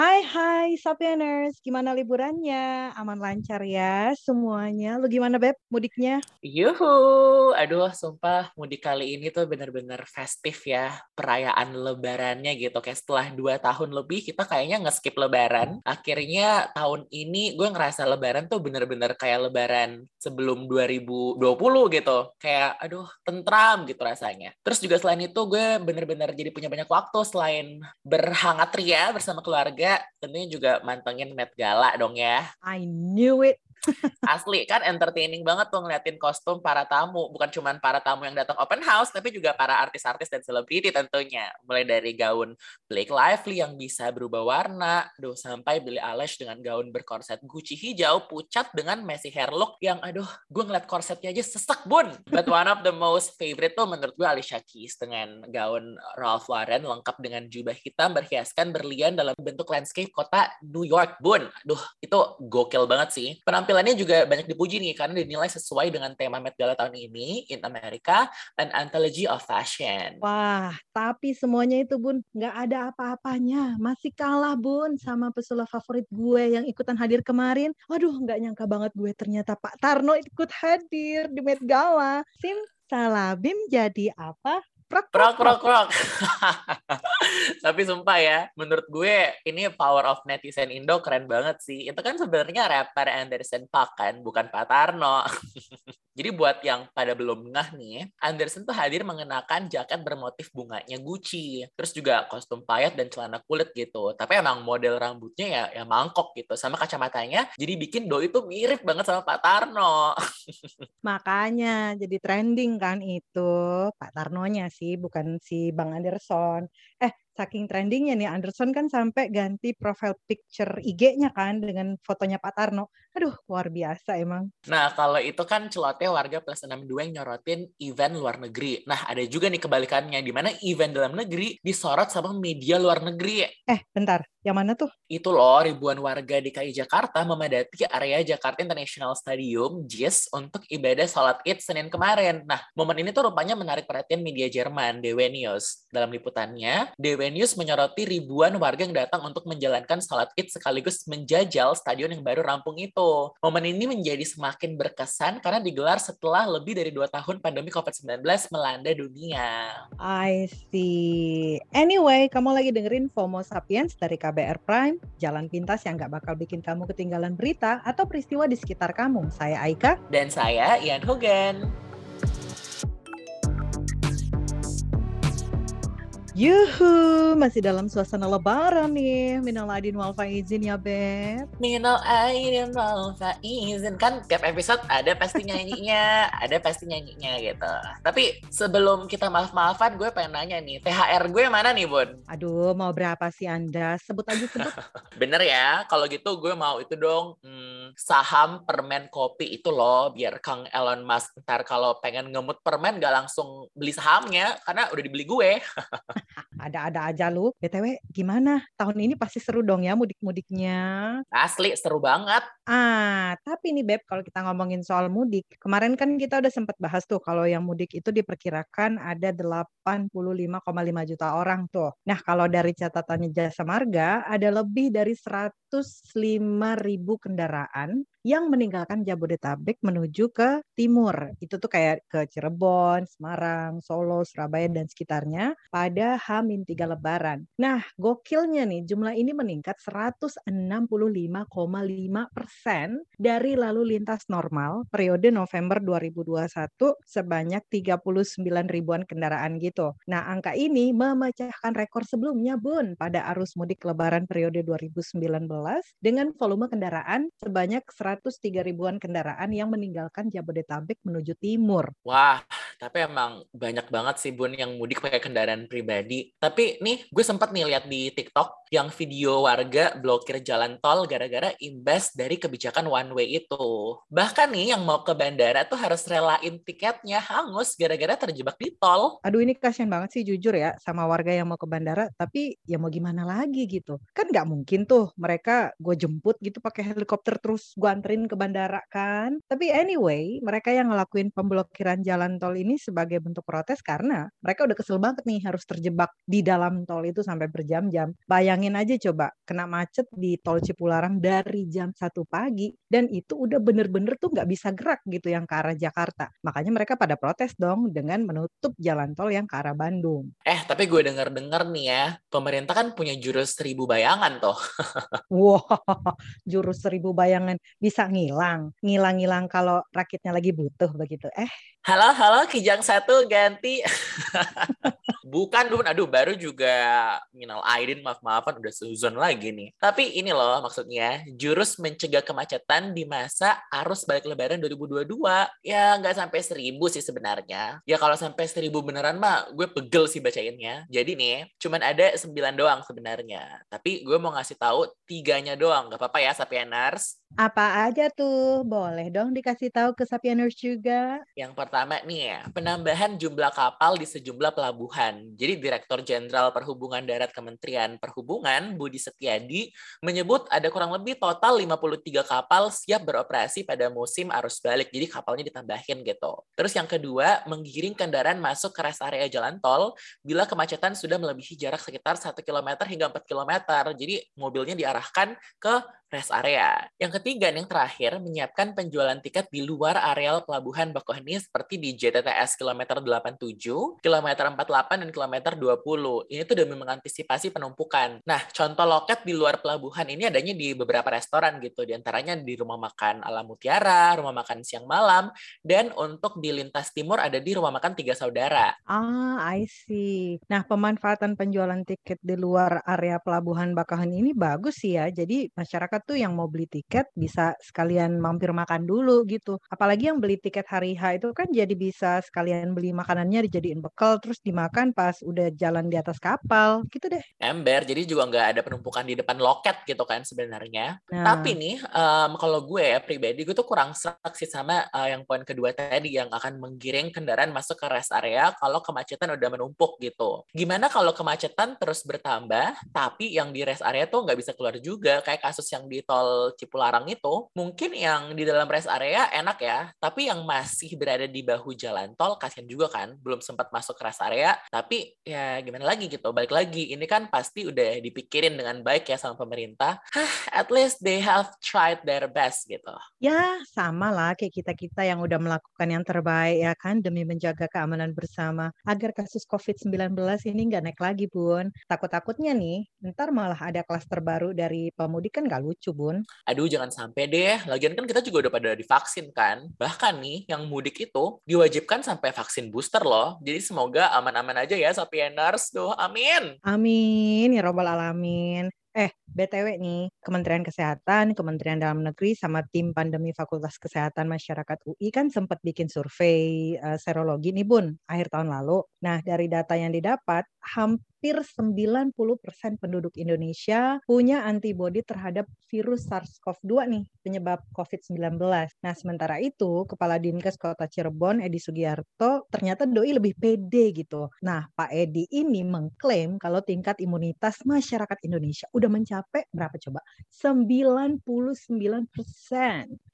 Hai hai Sapieners, gimana liburannya? Aman lancar ya semuanya. Lu gimana Beb mudiknya? Yuhu, aduh sumpah mudik kali ini tuh bener-bener festif ya perayaan lebarannya gitu. Kayak setelah dua tahun lebih kita kayaknya nge-skip lebaran. Akhirnya tahun ini gue ngerasa lebaran tuh bener-bener kayak lebaran sebelum 2020 gitu. Kayak aduh tentram gitu rasanya. Terus juga selain itu gue bener-bener jadi punya banyak waktu selain berhangat ria bersama keluarga keluarga tentunya juga mantengin Met Gala dong ya. I knew it. Asli kan entertaining banget tuh ngeliatin kostum para tamu. Bukan cuma para tamu yang datang open house, tapi juga para artis-artis dan selebriti tentunya. Mulai dari gaun Blake Lively yang bisa berubah warna, aduh sampai Billie Eilish dengan gaun berkorset Gucci hijau, pucat dengan messy hair look yang aduh gue ngeliat korsetnya aja sesek bun. But one of the most favorite tuh menurut gue Alicia Keys dengan gaun Ralph Lauren lengkap dengan jubah hitam berhiaskan berlian dalam bentuk landscape kota New York bun. Aduh itu gokil banget sih. Penampilan penampilannya juga banyak dipuji nih karena dinilai sesuai dengan tema Met Gala tahun ini in America an anthology of fashion. Wah, tapi semuanya itu Bun nggak ada apa-apanya. Masih kalah Bun sama pesulap favorit gue yang ikutan hadir kemarin. Waduh, nggak nyangka banget gue ternyata Pak Tarno ikut hadir di Met Gala. Sim Salabim jadi apa? Prok, prok, prok, prok. Tapi sumpah ya, menurut gue ini power of netizen Indo keren banget sih. Itu kan sebenarnya rapper Anderson Paak kan, bukan Pak Tarno. Jadi buat yang pada belum ngeh nih, Anderson tuh hadir mengenakan jaket bermotif bunganya Gucci. Terus juga kostum payet dan celana kulit gitu. Tapi emang model rambutnya ya, ya mangkok gitu. Sama kacamatanya, jadi bikin Doi itu mirip banget sama Pak Tarno. Makanya jadi trending kan itu Pak Tarnonya sih, bukan si Bang Anderson. Eh, saking trendingnya nih Anderson kan sampai ganti profile picture IG-nya kan dengan fotonya Pak Tarno. Aduh, luar biasa emang. Nah, kalau itu kan celotnya warga plus 62 yang nyorotin event luar negeri. Nah, ada juga nih kebalikannya, di mana event dalam negeri disorot sama media luar negeri. Eh, bentar. Yang mana tuh? Itu loh, ribuan warga DKI Jakarta memadati area Jakarta International Stadium, JIS, untuk ibadah sholat id Senin kemarin. Nah, momen ini tuh rupanya menarik perhatian media Jerman, DW News. Dalam liputannya, DW News menyoroti ribuan warga yang datang untuk menjalankan sholat id sekaligus menjajal stadion yang baru rampung itu. Momen ini menjadi semakin berkesan karena digelar setelah lebih dari dua tahun pandemi COVID-19 melanda dunia. I see. Anyway, kamu lagi dengerin FOMO Sapiens dari KBR Prime, jalan pintas yang nggak bakal bikin kamu ketinggalan berita atau peristiwa di sekitar kamu. Saya Aika. Dan saya Ian Hogan. Yuhu, masih dalam suasana lebaran nih. Minal aidin wal faizin ya, Beb. Minal aidin wal faizin. Kan tiap episode ada pasti nyanyinya, ada pasti nyanyinya gitu. Tapi sebelum kita maaf-maafan, gue pengen nanya nih, THR gue mana nih, Bun? Aduh, mau berapa sih Anda? Sebut aja sebut. Bener ya, kalau gitu gue mau itu dong, hmm, saham permen kopi itu loh, biar Kang Elon Musk ntar kalau pengen ngemut permen gak langsung beli sahamnya, karena udah dibeli gue. Ada-ada aja lu. BTW gimana? Tahun ini pasti seru dong ya mudik-mudiknya. Asli seru banget. Ah, tapi nih Beb, kalau kita ngomongin soal mudik, kemarin kan kita udah sempat bahas tuh kalau yang mudik itu diperkirakan ada 85,5 juta orang tuh. Nah, kalau dari catatannya Jasa Marga, ada lebih dari 105 ribu kendaraan Kabataan yang meninggalkan Jabodetabek menuju ke timur. Itu tuh kayak ke Cirebon, Semarang, Solo, Surabaya, dan sekitarnya pada H-3 Lebaran. Nah, gokilnya nih, jumlah ini meningkat 165,5 persen dari lalu lintas normal periode November 2021 sebanyak 39 ribuan kendaraan gitu. Nah, angka ini memecahkan rekor sebelumnya, Bun, pada arus mudik Lebaran periode 2019 dengan volume kendaraan sebanyak 103 ribuan kendaraan yang meninggalkan Jabodetabek menuju timur. Wah, tapi emang banyak banget sih Bun yang mudik pakai kendaraan pribadi. Tapi nih, gue sempat nih lihat di TikTok yang video warga blokir jalan tol gara-gara imbas dari kebijakan one way itu. Bahkan nih yang mau ke bandara tuh harus relain tiketnya hangus gara-gara terjebak di tol. Aduh ini kasihan banget sih jujur ya sama warga yang mau ke bandara. Tapi ya mau gimana lagi gitu. Kan nggak mungkin tuh mereka gue jemput gitu pakai helikopter terus gue anterin ke bandara kan. Tapi anyway, mereka yang ngelakuin pemblokiran jalan tol ini sebagai bentuk protes karena mereka udah kesel banget nih harus terjebak di dalam tol itu sampai berjam-jam. Bayangin aja coba kena macet di tol Cipularang dari jam 1 pagi dan itu udah bener-bener tuh nggak bisa gerak gitu yang ke arah Jakarta. Makanya mereka pada protes dong dengan menutup jalan tol yang ke arah Bandung. Eh, tapi gue denger-dengar nih ya, pemerintah kan punya jurus seribu bayangan tuh. Wah, wow, jurus seribu bayangan bisa ngilang. Ngilang-ngilang kalau rakitnya lagi butuh begitu. Eh. Halo, halo, Kijang satu ganti. Bukan, Dun. Aduh, baru juga minal aidin, maaf-maafan, udah suzon lagi nih. Tapi ini loh maksudnya, jurus mencegah kemacetan di masa arus balik lebaran 2022. Ya, nggak sampai seribu sih sebenarnya. Ya, kalau sampai seribu beneran mah, gue pegel sih bacainnya. Jadi nih, cuman ada sembilan doang sebenarnya. Tapi gue mau ngasih tahu tiganya doang. Gak apa-apa ya, Sapieners. Apa aja tuh? Boleh dong dikasih tahu ke Sapieners juga. Yang pertama nih ya, penambahan jumlah kapal di sejumlah pelabuhan. Jadi Direktur Jenderal Perhubungan Darat Kementerian Perhubungan, Budi Setiadi, menyebut ada kurang lebih total 53 kapal siap beroperasi pada musim arus balik. Jadi kapalnya ditambahin gitu. Terus yang kedua, menggiring kendaraan masuk ke rest area jalan tol bila kemacetan sudah melebihi jarak sekitar 1 km hingga 4 km. Jadi mobilnya diarahkan ke rest area. Yang ketiga yang terakhir, menyiapkan penjualan tiket di luar areal pelabuhan Bakauheni seperti di JTTS kilometer 87, kilometer 48, dan kilometer 20. Ini tuh demi mengantisipasi penumpukan. Nah, contoh loket di luar pelabuhan ini adanya di beberapa restoran gitu, di antaranya di Rumah Makan Alam Mutiara, Rumah Makan Siang Malam, dan untuk di Lintas Timur ada di Rumah Makan Tiga Saudara. Ah, I see. Nah, pemanfaatan penjualan tiket di luar area pelabuhan Bakauheni ini bagus sih ya. Jadi masyarakat tuh yang mau beli tiket bisa sekalian mampir makan dulu gitu. Apalagi yang beli tiket hari H itu kan jadi bisa sekalian beli makanannya dijadiin bekal terus dimakan pas udah jalan di atas kapal gitu deh. Ember, jadi juga nggak ada penumpukan di depan loket gitu kan sebenarnya. Nah. Tapi nih um, kalau gue ya pribadi gue tuh kurang sih sama uh, yang poin kedua tadi yang akan menggiring kendaraan masuk ke rest area kalau kemacetan udah menumpuk gitu. Gimana kalau kemacetan terus bertambah tapi yang di rest area tuh nggak bisa keluar juga kayak kasus yang di tol Cipularang itu mungkin yang di dalam rest area enak ya, tapi yang masih berada di bahu jalan tol kasihan juga kan, belum sempat masuk ke rest area, tapi ya gimana lagi gitu, balik lagi ini kan pasti udah dipikirin dengan baik ya sama pemerintah. Hah, at least they have tried their best gitu. Ya sama lah kayak kita kita yang udah melakukan yang terbaik ya kan demi menjaga keamanan bersama agar kasus COVID-19 ini nggak naik lagi bun. Takut-takutnya nih ntar malah ada klaster baru dari pemudik kan nggak lucu lucu, Bun. Aduh, jangan sampai deh. Lagian kan kita juga udah pada divaksin kan. Bahkan nih, yang mudik itu diwajibkan sampai vaksin booster loh. Jadi semoga aman-aman aja ya Sapieners. Tuh, amin. Amin, ya robbal alamin. Eh, BTW nih, Kementerian Kesehatan, Kementerian Dalam Negeri, sama tim pandemi Fakultas Kesehatan Masyarakat UI kan sempat bikin survei uh, serologi nih Bun, akhir tahun lalu. Nah, dari data yang didapat, hampir hampir 90% penduduk Indonesia punya antibodi terhadap virus SARS-CoV-2 nih, penyebab COVID-19. Nah, sementara itu, Kepala Dinkes Kota Cirebon, Edi Sugiarto, ternyata doi lebih pede gitu. Nah, Pak Edi ini mengklaim kalau tingkat imunitas masyarakat Indonesia udah mencapai berapa coba? 99%.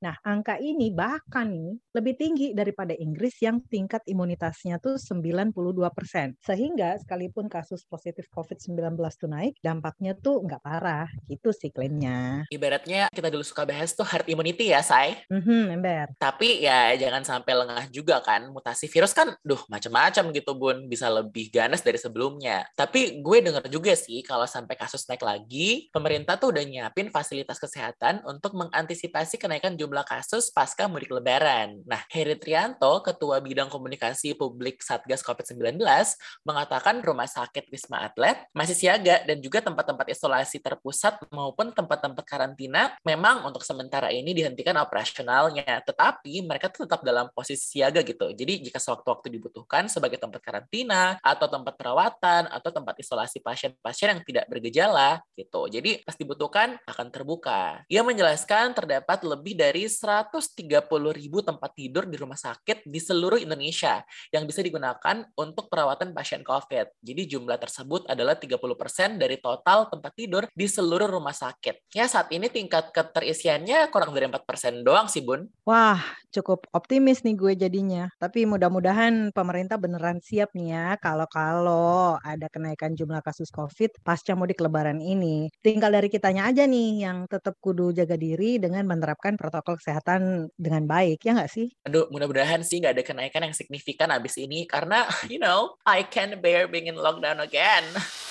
Nah, angka ini bahkan nih lebih tinggi daripada Inggris yang tingkat imunitasnya tuh 92%. Sehingga sekalipun kasus positif COVID-19 tuh naik, dampaknya tuh nggak parah. Gitu sih klaimnya. Ibaratnya kita dulu suka bahas tuh herd immunity ya, Say. Mm-hmm, ember. Tapi ya jangan sampai lengah juga kan. Mutasi virus kan, duh macam-macam gitu, Bun. Bisa lebih ganas dari sebelumnya. Tapi gue denger juga sih kalau sampai kasus naik lagi, pemerintah tuh udah nyiapin fasilitas kesehatan untuk mengantisipasi kenaikan jumlah kasus pasca mudik lebaran. Nah, Heri Trianto, Ketua Bidang Komunikasi Publik Satgas COVID-19, mengatakan rumah sakit Wisma Atlet masih siaga dan juga tempat-tempat isolasi terpusat maupun tempat-tempat karantina memang untuk sementara ini dihentikan operasionalnya, tetapi mereka tetap dalam posisi siaga gitu. Jadi jika sewaktu-waktu dibutuhkan sebagai tempat karantina atau tempat perawatan atau tempat isolasi pasien-pasien yang tidak bergejala gitu. Jadi pas dibutuhkan akan terbuka. Ia menjelaskan terdapat lebih dari 130 ribu tempat tidur di rumah sakit di seluruh Indonesia yang bisa digunakan untuk perawatan pasien COVID. Jadi jumlah tersebut adalah 30% dari total tempat tidur di seluruh rumah sakit. Ya, saat ini tingkat keterisiannya kurang dari 4% doang sih, Bun. Wah, cukup optimis nih gue jadinya. Tapi mudah-mudahan pemerintah beneran siap nih ya kalau-kalau ada kenaikan jumlah kasus COVID pasca mudik lebaran ini. Tinggal dari kitanya aja nih yang tetap kudu jaga diri dengan menerapkan protokol kesehatan dengan baik, ya nggak sih? Aduh, mudah-mudahan sih nggak ada kenaikan yang signifikan abis ini karena, you know, I can bear being in lockdown again.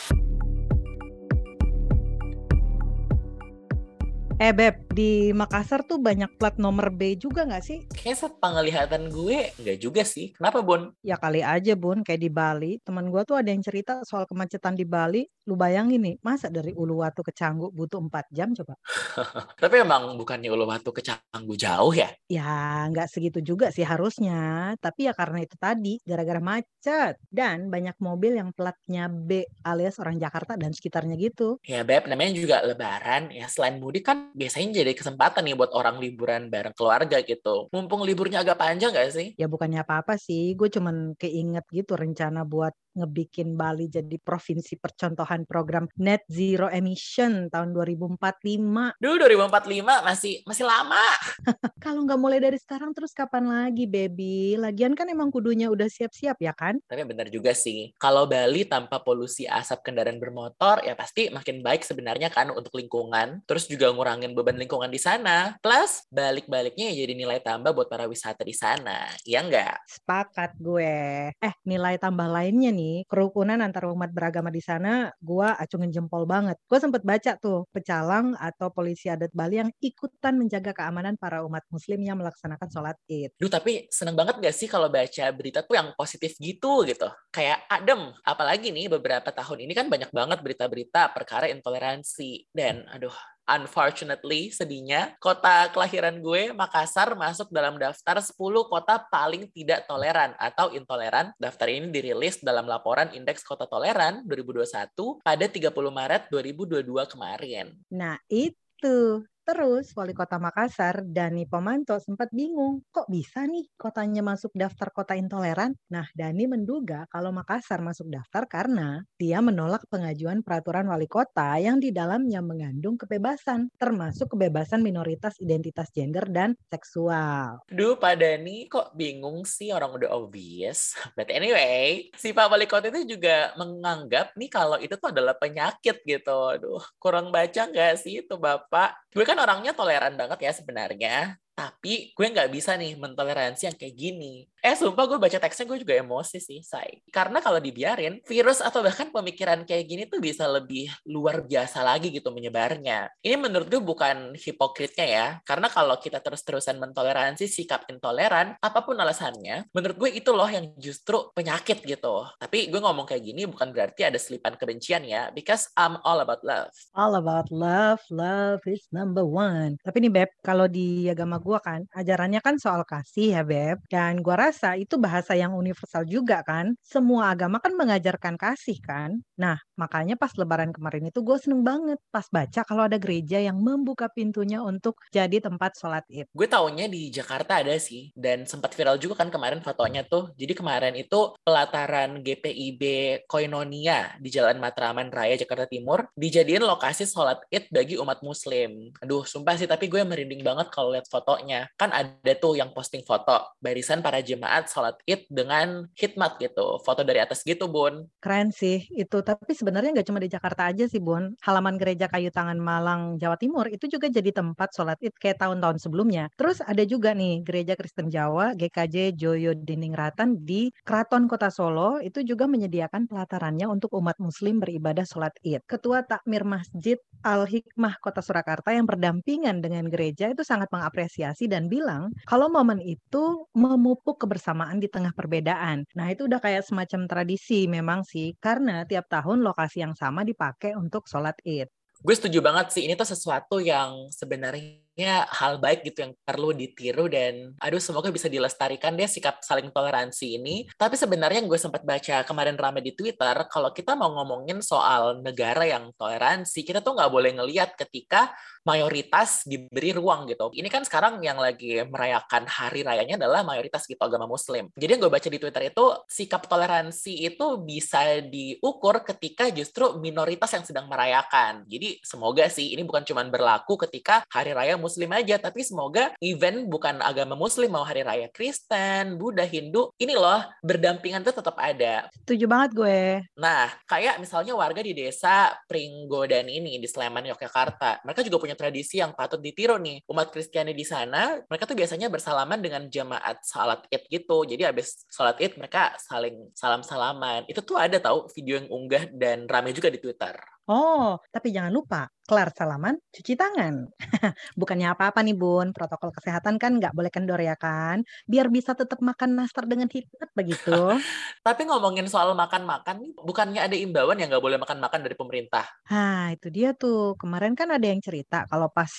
Eh Beb, di Makassar tuh banyak plat nomor B juga nggak sih? Kayaknya penglihatan gue nggak juga sih. Kenapa Bun? Ya kali aja Bun, kayak di Bali. Teman gue tuh ada yang cerita soal kemacetan di Bali. Lu bayangin nih, masa dari Uluwatu ke Canggu butuh 4 jam coba? Tapi emang bukannya Uluwatu ke Canggu jauh ya? Ya nggak segitu juga sih harusnya. Tapi ya karena itu tadi, gara-gara macet. Dan banyak mobil yang platnya B alias orang Jakarta dan sekitarnya gitu. Ya Beb, namanya juga lebaran. Ya selain mudik kan biasanya jadi kesempatan nih buat orang liburan bareng keluarga gitu. Mumpung liburnya agak panjang gak sih? Ya bukannya apa-apa sih, gue cuman keinget gitu rencana buat ngebikin Bali jadi provinsi percontohan program net zero emission tahun 2045. Duh, 2045 masih masih lama. Kalau nggak mulai dari sekarang terus kapan lagi, baby? Lagian kan emang kudunya udah siap-siap ya kan? Tapi benar juga sih. Kalau Bali tanpa polusi asap kendaraan bermotor ya pasti makin baik sebenarnya kan untuk lingkungan. Terus juga ngurangin beban lingkungan di sana. Plus balik-baliknya ya jadi nilai tambah buat para wisata di sana. Iya nggak? Sepakat gue. Eh, nilai tambah lainnya nih kerukunan antar umat beragama di sana gue acungin jempol banget. Gue sempet baca tuh pecalang atau polisi adat Bali yang ikutan menjaga keamanan para umat muslim yang melaksanakan sholat id. Duh tapi seneng banget gak sih kalau baca berita tuh yang positif gitu gitu. Kayak adem. Apalagi nih beberapa tahun ini kan banyak banget berita-berita perkara intoleransi. Dan aduh unfortunately, sedihnya, kota kelahiran gue, Makassar, masuk dalam daftar 10 kota paling tidak toleran atau intoleran. Daftar ini dirilis dalam laporan Indeks Kota Toleran 2021 pada 30 Maret 2022 kemarin. Nah, itu Terus wali kota Makassar, Dani Pomanto sempat bingung, kok bisa nih kotanya masuk daftar kota intoleran? Nah, Dani menduga kalau Makassar masuk daftar karena dia menolak pengajuan peraturan wali kota yang di dalamnya mengandung kebebasan, termasuk kebebasan minoritas identitas gender dan seksual. Duh, Pak Dani kok bingung sih orang udah obvious. But anyway, si Pak Wali Kota itu juga menganggap nih kalau itu tuh adalah penyakit gitu. Aduh, kurang baca nggak sih itu Bapak? Gue kan kan orangnya toleran banget ya sebenarnya tapi gue nggak bisa nih mentoleransi yang kayak gini. Eh, sumpah gue baca teksnya gue juga emosi sih, say. Karena kalau dibiarin, virus atau bahkan pemikiran kayak gini tuh bisa lebih luar biasa lagi gitu menyebarnya. Ini menurut gue bukan hipokritnya ya. Karena kalau kita terus-terusan mentoleransi sikap intoleran, apa pun alasannya, menurut gue itu loh yang justru penyakit gitu. Tapi gue ngomong kayak gini bukan berarti ada selipan kebencian ya. Because I'm all about love. All about love. Love is number one. Tapi nih Beb, kalau di agama gue kan, ajarannya kan soal kasih ya Beb. Dan gue rasa itu bahasa yang universal juga kan. Semua agama kan mengajarkan kasih kan. Nah, makanya pas lebaran kemarin itu gue seneng banget pas baca kalau ada gereja yang membuka pintunya untuk jadi tempat sholat id. Gue taunya di Jakarta ada sih. Dan sempat viral juga kan kemarin fotonya tuh. Jadi kemarin itu pelataran GPIB Koinonia di Jalan Matraman Raya Jakarta Timur dijadiin lokasi sholat id bagi umat muslim. Aduh, sumpah sih tapi gue merinding banget kalau lihat foto fotonya. Kan ada tuh yang posting foto barisan para jemaat sholat id dengan hikmat gitu. Foto dari atas gitu, Bun. Keren sih itu. Tapi sebenarnya nggak cuma di Jakarta aja sih, Bun. Halaman gereja kayu tangan Malang, Jawa Timur itu juga jadi tempat sholat id kayak tahun-tahun sebelumnya. Terus ada juga nih gereja Kristen Jawa, GKJ Joyo Ratan di Keraton Kota Solo itu juga menyediakan pelatarannya untuk umat muslim beribadah sholat id. Ketua Takmir Masjid Al-Hikmah Kota Surakarta yang berdampingan dengan gereja itu sangat mengapresiasi apresiasi dan bilang kalau momen itu memupuk kebersamaan di tengah perbedaan. Nah, itu udah kayak semacam tradisi memang sih, karena tiap tahun lokasi yang sama dipakai untuk sholat id. Gue setuju banget sih, ini tuh sesuatu yang sebenarnya sebenarnya hal baik gitu yang perlu ditiru dan aduh semoga bisa dilestarikan deh sikap saling toleransi ini. Tapi sebenarnya yang gue sempat baca kemarin rame di Twitter, kalau kita mau ngomongin soal negara yang toleransi, kita tuh nggak boleh ngelihat ketika mayoritas diberi ruang gitu. Ini kan sekarang yang lagi merayakan hari rayanya adalah mayoritas gitu agama muslim. Jadi yang gue baca di Twitter itu sikap toleransi itu bisa diukur ketika justru minoritas yang sedang merayakan. Jadi semoga sih ini bukan cuma berlaku ketika hari raya muslim aja, tapi semoga event bukan agama muslim, mau hari raya Kristen, Buddha, Hindu, ini loh berdampingan tuh tetap ada. Setuju banget gue. Nah, kayak misalnya warga di desa Pringgodan ini di Sleman, Yogyakarta, mereka juga punya tradisi yang patut ditiru nih. Umat Kristiani di sana, mereka tuh biasanya bersalaman dengan jamaat salat id gitu. Jadi habis salat id mereka saling salam-salaman. Itu tuh ada tahu video yang unggah dan rame juga di Twitter. Oh, tapi jangan lupa, kelar salaman, cuci tangan. Bukannya apa-apa nih Bun, protokol kesehatan kan nggak boleh kendor ya kan? Biar bisa tetap makan nastar dengan hikmat begitu. tapi ngomongin soal makan-makan, bukannya ada imbauan yang nggak boleh makan-makan dari pemerintah? Nah, itu dia tuh. Kemarin kan ada yang cerita kalau pas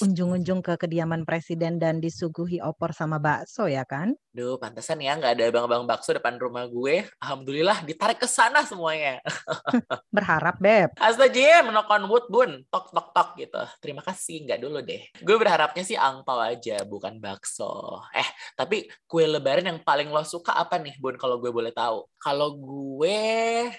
unjung-unjung ke kediaman presiden dan disuguhi opor sama bakso ya kan? Duh, pantesan ya nggak ada bang-bang bakso depan rumah gue. Alhamdulillah ditarik ke sana semuanya. Berharap, Beb. Astagfirullah, knock on wood, Bun. Tok, tok, tok gitu. Terima kasih, nggak dulu deh. Gue berharapnya sih angpau aja, bukan bakso. Eh, tapi kue lebaran yang paling lo suka apa nih, Bun, kalau gue boleh tahu? Kalau gue,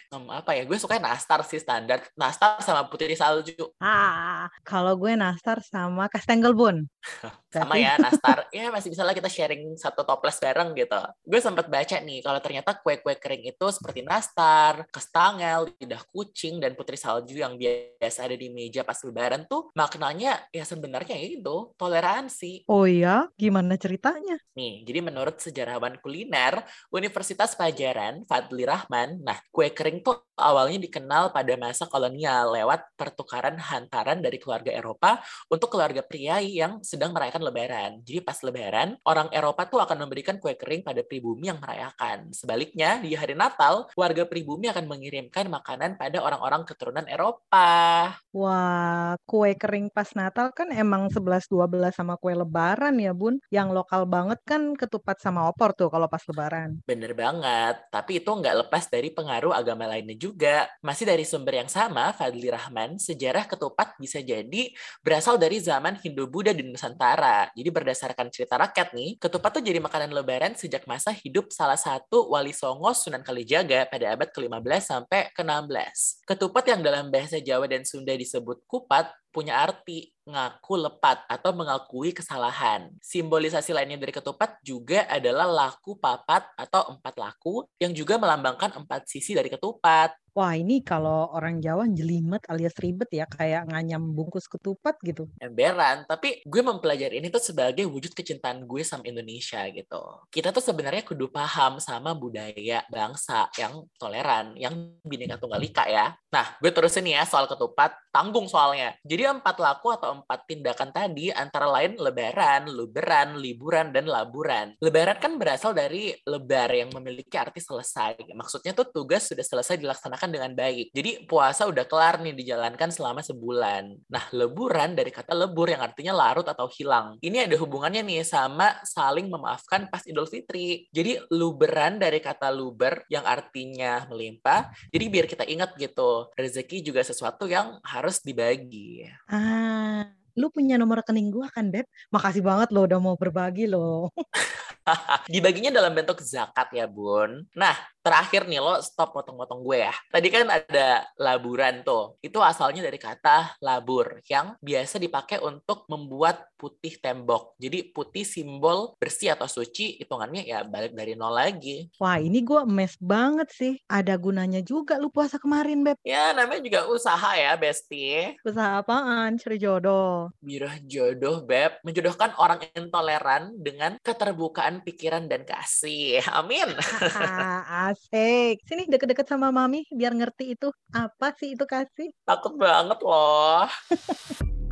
um, apa ya, gue suka nastar sih standar. Nastar sama putri salju. Ah, kalau gue nastar sama kastengel, Bun. sama ya, nastar. ya masih bisa lah kita sharing satu toples bareng gitu. Gue sempat baca nih, kalau ternyata kue-kue kering itu seperti nastar, kastangel, lidah kucing, dan putri salju yang biasa ada di meja pas lebaran tuh maknanya ya sebenarnya itu toleransi. Oh iya, gimana ceritanya? Nih, jadi menurut sejarawan kuliner Universitas Pajajaran Fadli Rahman, nah kue kering tuh awalnya dikenal pada masa kolonial lewat pertukaran hantaran dari keluarga Eropa untuk keluarga priai yang sedang merayakan lebaran. Jadi pas lebaran, orang Eropa tuh akan memberikan kue kering pada pribumi yang merayakan. Sebaliknya, di hari Natal, warga pribumi akan mengirimkan makanan pada orang-orang keturunan Eropa. Wah, kue kering pas Natal kan emang 11-12 sama kue lebaran ya bun. Yang lokal banget kan ketupat sama opor tuh kalau pas lebaran. Bener banget, tapi itu nggak lepas dari pengaruh agama lainnya juga. Masih dari sumber yang sama, Fadli Rahman, sejarah ketupat bisa jadi berasal dari zaman Hindu-Buddha di Nusantara. Jadi berdasarkan cerita rakyat nih, ketupat tuh jadi makanan lebaran sejak masa hidup salah satu wali songo Sunan Kalijaga pada abad ke-15 sampai ke-16. Ketupat yang dalam bahasa Jawa dan Sunda disebut kupat punya arti ngaku lepat atau mengakui kesalahan. Simbolisasi lainnya dari ketupat juga adalah laku papat atau empat laku yang juga melambangkan empat sisi dari ketupat. Wah ini kalau orang Jawa jelimet alias ribet ya kayak nganyam bungkus ketupat gitu. Emberan, tapi gue mempelajari ini tuh sebagai wujud kecintaan gue sama Indonesia gitu. Kita tuh sebenarnya kudu paham sama budaya bangsa yang toleran, yang bineka tunggal ika ya. Nah, gue terusin ya soal ketupat, tanggung soalnya. Jadi empat laku atau empat tindakan tadi antara lain lebaran, luberan, liburan, dan laburan. Lebaran kan berasal dari lebar yang memiliki arti selesai. Maksudnya tuh tugas sudah selesai dilaksanakan dilaksanakan dengan baik. Jadi puasa udah kelar nih dijalankan selama sebulan. Nah, leburan dari kata lebur yang artinya larut atau hilang. Ini ada hubungannya nih sama saling memaafkan pas Idul Fitri. Jadi luberan dari kata luber yang artinya melimpah. Jadi biar kita ingat gitu, rezeki juga sesuatu yang harus dibagi. Ah, lu punya nomor rekening gua kan, Beb? Makasih banget lo udah mau berbagi lo. Dibaginya dalam bentuk zakat ya, Bun. Nah, terakhir nih lo stop potong-potong gue ya. Tadi kan ada laburan tuh. Itu asalnya dari kata labur yang biasa dipakai untuk membuat putih tembok. Jadi putih simbol bersih atau suci, hitungannya ya balik dari nol lagi. Wah, ini gue mes banget sih. Ada gunanya juga lu puasa kemarin, Beb. Ya, namanya juga usaha ya, Besti. Usaha apaan? Cari jodoh. Birah jodoh, Beb. Menjodohkan orang intoleran dengan keterbukaan pikiran dan kasih. Amin. Asik. Sini deket-deket sama mami biar ngerti itu apa sih itu kasih. Takut banget loh.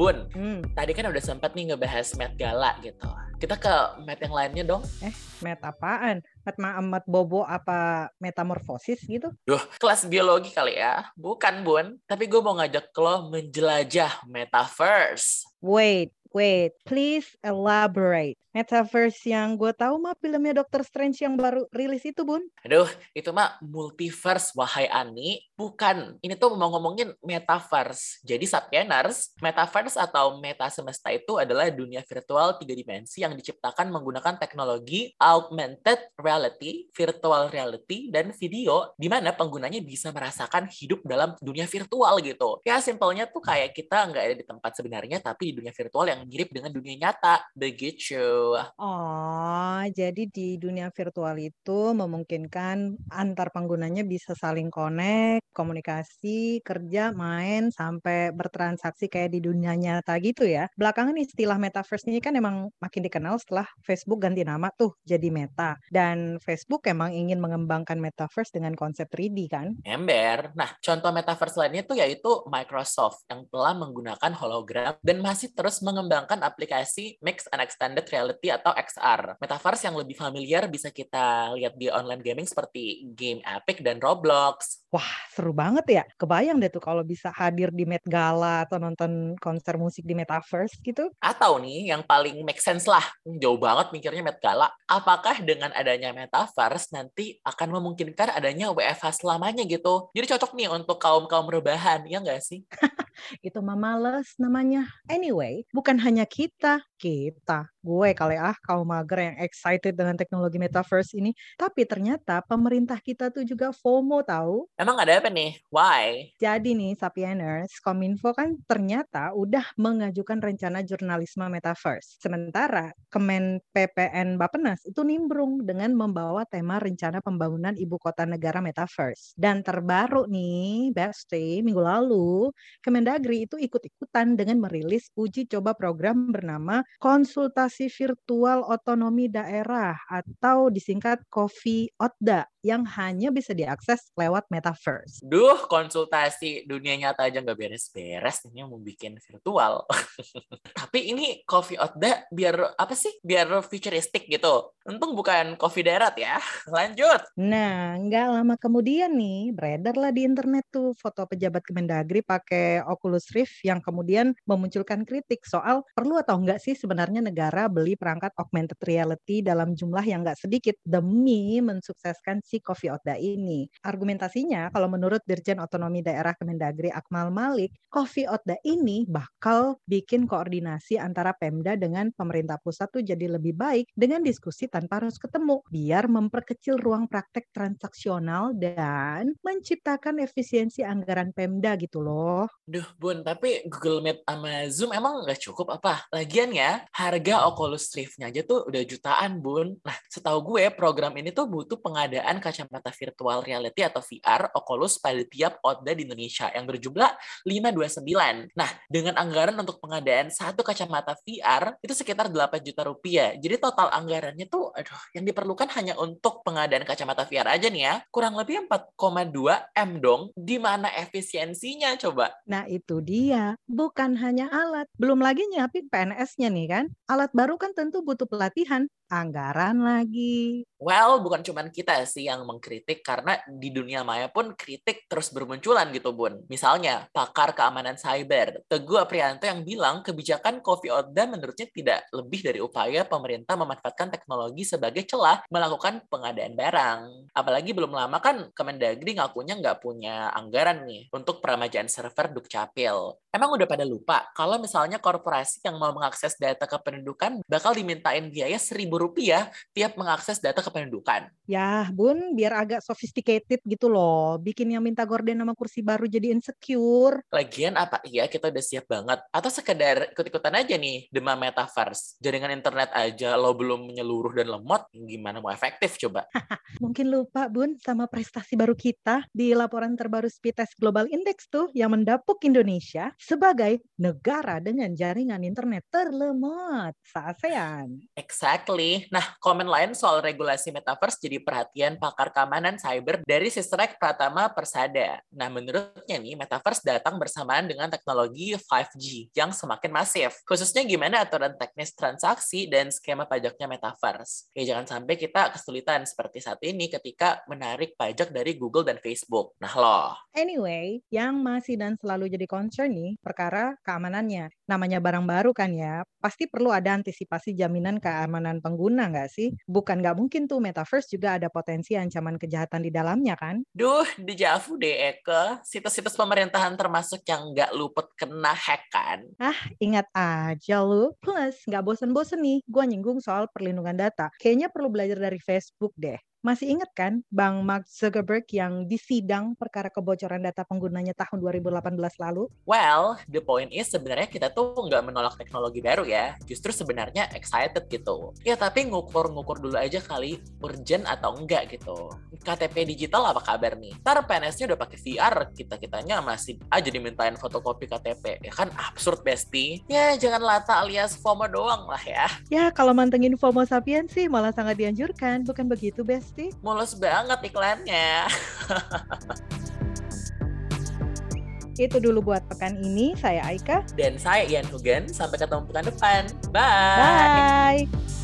Bun, hmm. tadi kan udah sempat nih ngebahas Met Gala gitu. Kita ke Met yang lainnya dong. Eh, Met apaan? Met Mahamat Bobo apa metamorfosis gitu? Duh, kelas biologi kali ya. Bukan, Bun. Tapi gue mau ngajak lo menjelajah metaverse. Wait, wait. Please elaborate. Metaverse yang gue tahu mah filmnya Doctor Strange yang baru rilis itu, Bun. Aduh, itu mah multiverse, wahai Ani. Bukan, ini tuh mau ngomongin metaverse. Jadi Sapieners, metaverse atau meta semesta itu adalah dunia virtual tiga dimensi yang diciptakan menggunakan teknologi augmented reality, virtual reality, dan video di mana penggunanya bisa merasakan hidup dalam dunia virtual gitu. Ya simpelnya tuh kayak kita nggak ada di tempat sebenarnya, tapi di dunia virtual yang mirip dengan dunia nyata. Begitu. Oh, jadi di dunia virtual itu memungkinkan antar penggunanya bisa saling connect, komunikasi, kerja, main, sampai bertransaksi kayak di dunia nyata gitu ya. Belakangan istilah metaverse ini kan emang makin dikenal setelah Facebook ganti nama tuh jadi Meta. Dan Facebook emang ingin mengembangkan metaverse dengan konsep 3D kan? Ember. Nah, contoh metaverse lainnya tuh yaitu Microsoft yang telah menggunakan hologram dan masih terus mengembangkan aplikasi Mixed and Extended Reality reality atau XR. Metaverse yang lebih familiar bisa kita lihat di online gaming seperti game Epic dan Roblox. Wah, seru banget ya. Kebayang deh tuh kalau bisa hadir di Met Gala atau nonton konser musik di Metaverse gitu. Atau nih, yang paling make sense lah. Jauh banget mikirnya Met Gala. Apakah dengan adanya Metaverse nanti akan memungkinkan adanya WFH selamanya gitu? Jadi cocok nih untuk kaum-kaum rebahan, ya nggak sih? itu mah males namanya. Anyway, bukan hanya kita, kita, gue kali ah kaum mager yang excited dengan teknologi metaverse ini, tapi ternyata pemerintah kita tuh juga FOMO tahu. Emang ada apa nih? Why? Jadi nih Sapieners, Kominfo kan ternyata udah mengajukan rencana jurnalisme metaverse. Sementara Kemen PPN Bapenas itu nimbrung dengan membawa tema rencana pembangunan ibu kota negara metaverse. Dan terbaru nih, Besti, minggu lalu, Kemendagri itu ikut-ikutan dengan merilis uji coba program bernama konsultasi virtual otonomi daerah atau disingkat COFI OTDA yang hanya bisa diakses lewat metaverse. Duh, konsultasi dunia nyata aja nggak beres-beres, ini mau bikin virtual. Tapi ini coffee OTDA biar apa sih? Biar futuristik gitu. Untung bukan coffee darat ya. Lanjut. Nah, nggak lama kemudian nih, beredar lah di internet tuh foto pejabat Kemendagri pakai Oculus Rift yang kemudian memunculkan kritik soal perlu atau enggak sih sebenarnya negara beli perangkat augmented reality dalam jumlah yang nggak sedikit demi mensukseskan si Coffee Otda ini. Argumentasinya kalau menurut Dirjen Otonomi Daerah Kemendagri Akmal Malik, Coffee Otda ini bakal bikin koordinasi antara Pemda dengan pemerintah pusat tuh jadi lebih baik dengan diskusi tanpa harus ketemu biar memperkecil ruang praktek transaksional dan menciptakan efisiensi anggaran Pemda gitu loh. Duh Bun, tapi Google Meet sama Zoom emang nggak cukup apa? Lagian ya, harga Oculus Rift-nya aja tuh udah jutaan, Bun. Nah, setahu gue program ini tuh butuh pengadaan kacamata virtual reality atau VR Oculus pada tiap ODA di Indonesia yang berjumlah 529. Nah, dengan anggaran untuk pengadaan satu kacamata VR itu sekitar 8 juta rupiah. Jadi total anggarannya tuh aduh, yang diperlukan hanya untuk pengadaan kacamata VR aja nih ya, kurang lebih 4,2 M dong. Di mana efisiensinya coba? Nah, itu dia. Bukan hanya alat, belum lagi nyiapin PNS-nya nih kan. Alat baru kan tentu butuh pelatihan, anggaran lagi. Well, bukan cuma kita sih yang mengkritik karena di dunia maya pun kritik terus bermunculan gitu, Bun. Misalnya, pakar keamanan cyber, Teguh Aprianto yang bilang kebijakan Coffee Oda menurutnya tidak lebih dari upaya pemerintah memanfaatkan teknologi sebagai celah melakukan pengadaan barang. Apalagi belum lama kan Kemendagri ngakunya nggak punya anggaran nih untuk peramajaan server Dukcapil. Emang udah pada lupa kalau misalnya korporasi yang mau mengakses data kependudukan bakal dimintain biaya seribu rupiah tiap mengakses data kependudukan. Ya, Bun, biar agak sophisticated gitu loh. Bikin yang minta gorden nama kursi baru jadi insecure. Lagian apa iya kita udah siap banget? Atau sekedar ikut-ikutan aja nih demam metaverse. Jaringan internet aja lo belum menyeluruh dan lemot, gimana mau efektif coba? Mungkin lupa, Bun, sama prestasi baru kita di laporan terbaru Speed Test Global Index tuh yang mendapuk Indonesia sebagai negara dengan jaringan internet terlemot se-ASEAN. Exactly. Sih. Nah, komen lain soal regulasi metaverse jadi perhatian pakar keamanan cyber dari Sistrek Pratama Persada. Nah, menurutnya nih, metaverse datang bersamaan dengan teknologi 5G yang semakin masif. Khususnya gimana aturan teknis transaksi dan skema pajaknya metaverse. Ya, jangan sampai kita kesulitan seperti saat ini ketika menarik pajak dari Google dan Facebook. Nah, loh. Anyway, yang masih dan selalu jadi concern nih, perkara keamanannya. Namanya barang baru kan ya, pasti perlu ada antisipasi jaminan keamanan pengguna nggak sih? Bukan nggak mungkin tuh metaverse juga ada potensi ancaman kejahatan di dalamnya kan? Duh, di Javu deh Eke. Situs-situs pemerintahan termasuk yang nggak luput kena hack kan? Ah, ingat aja lu. Plus, nggak bosen-bosen nih, gue nyinggung soal perlindungan data. Kayaknya perlu belajar dari Facebook deh. Masih ingat kan Bang Mark Zuckerberg yang disidang perkara kebocoran data penggunanya tahun 2018 lalu? Well, the point is sebenarnya kita tuh nggak menolak teknologi baru ya. Justru sebenarnya excited gitu. Ya tapi ngukur-ngukur dulu aja kali urgent atau enggak gitu. KTP digital apa kabar nih? Ntar PNS-nya udah pakai VR, kita-kitanya masih aja dimintain fotokopi KTP. Ya kan absurd besti. Ya jangan lata alias FOMO doang lah ya. Ya kalau mantengin FOMO sapien sih malah sangat dianjurkan. Bukan begitu best? Pasti. Mulus banget iklannya. Itu dulu buat pekan ini. Saya Aika. Dan saya Ian Hugen. Sampai ketemu pekan depan. Bye. Bye.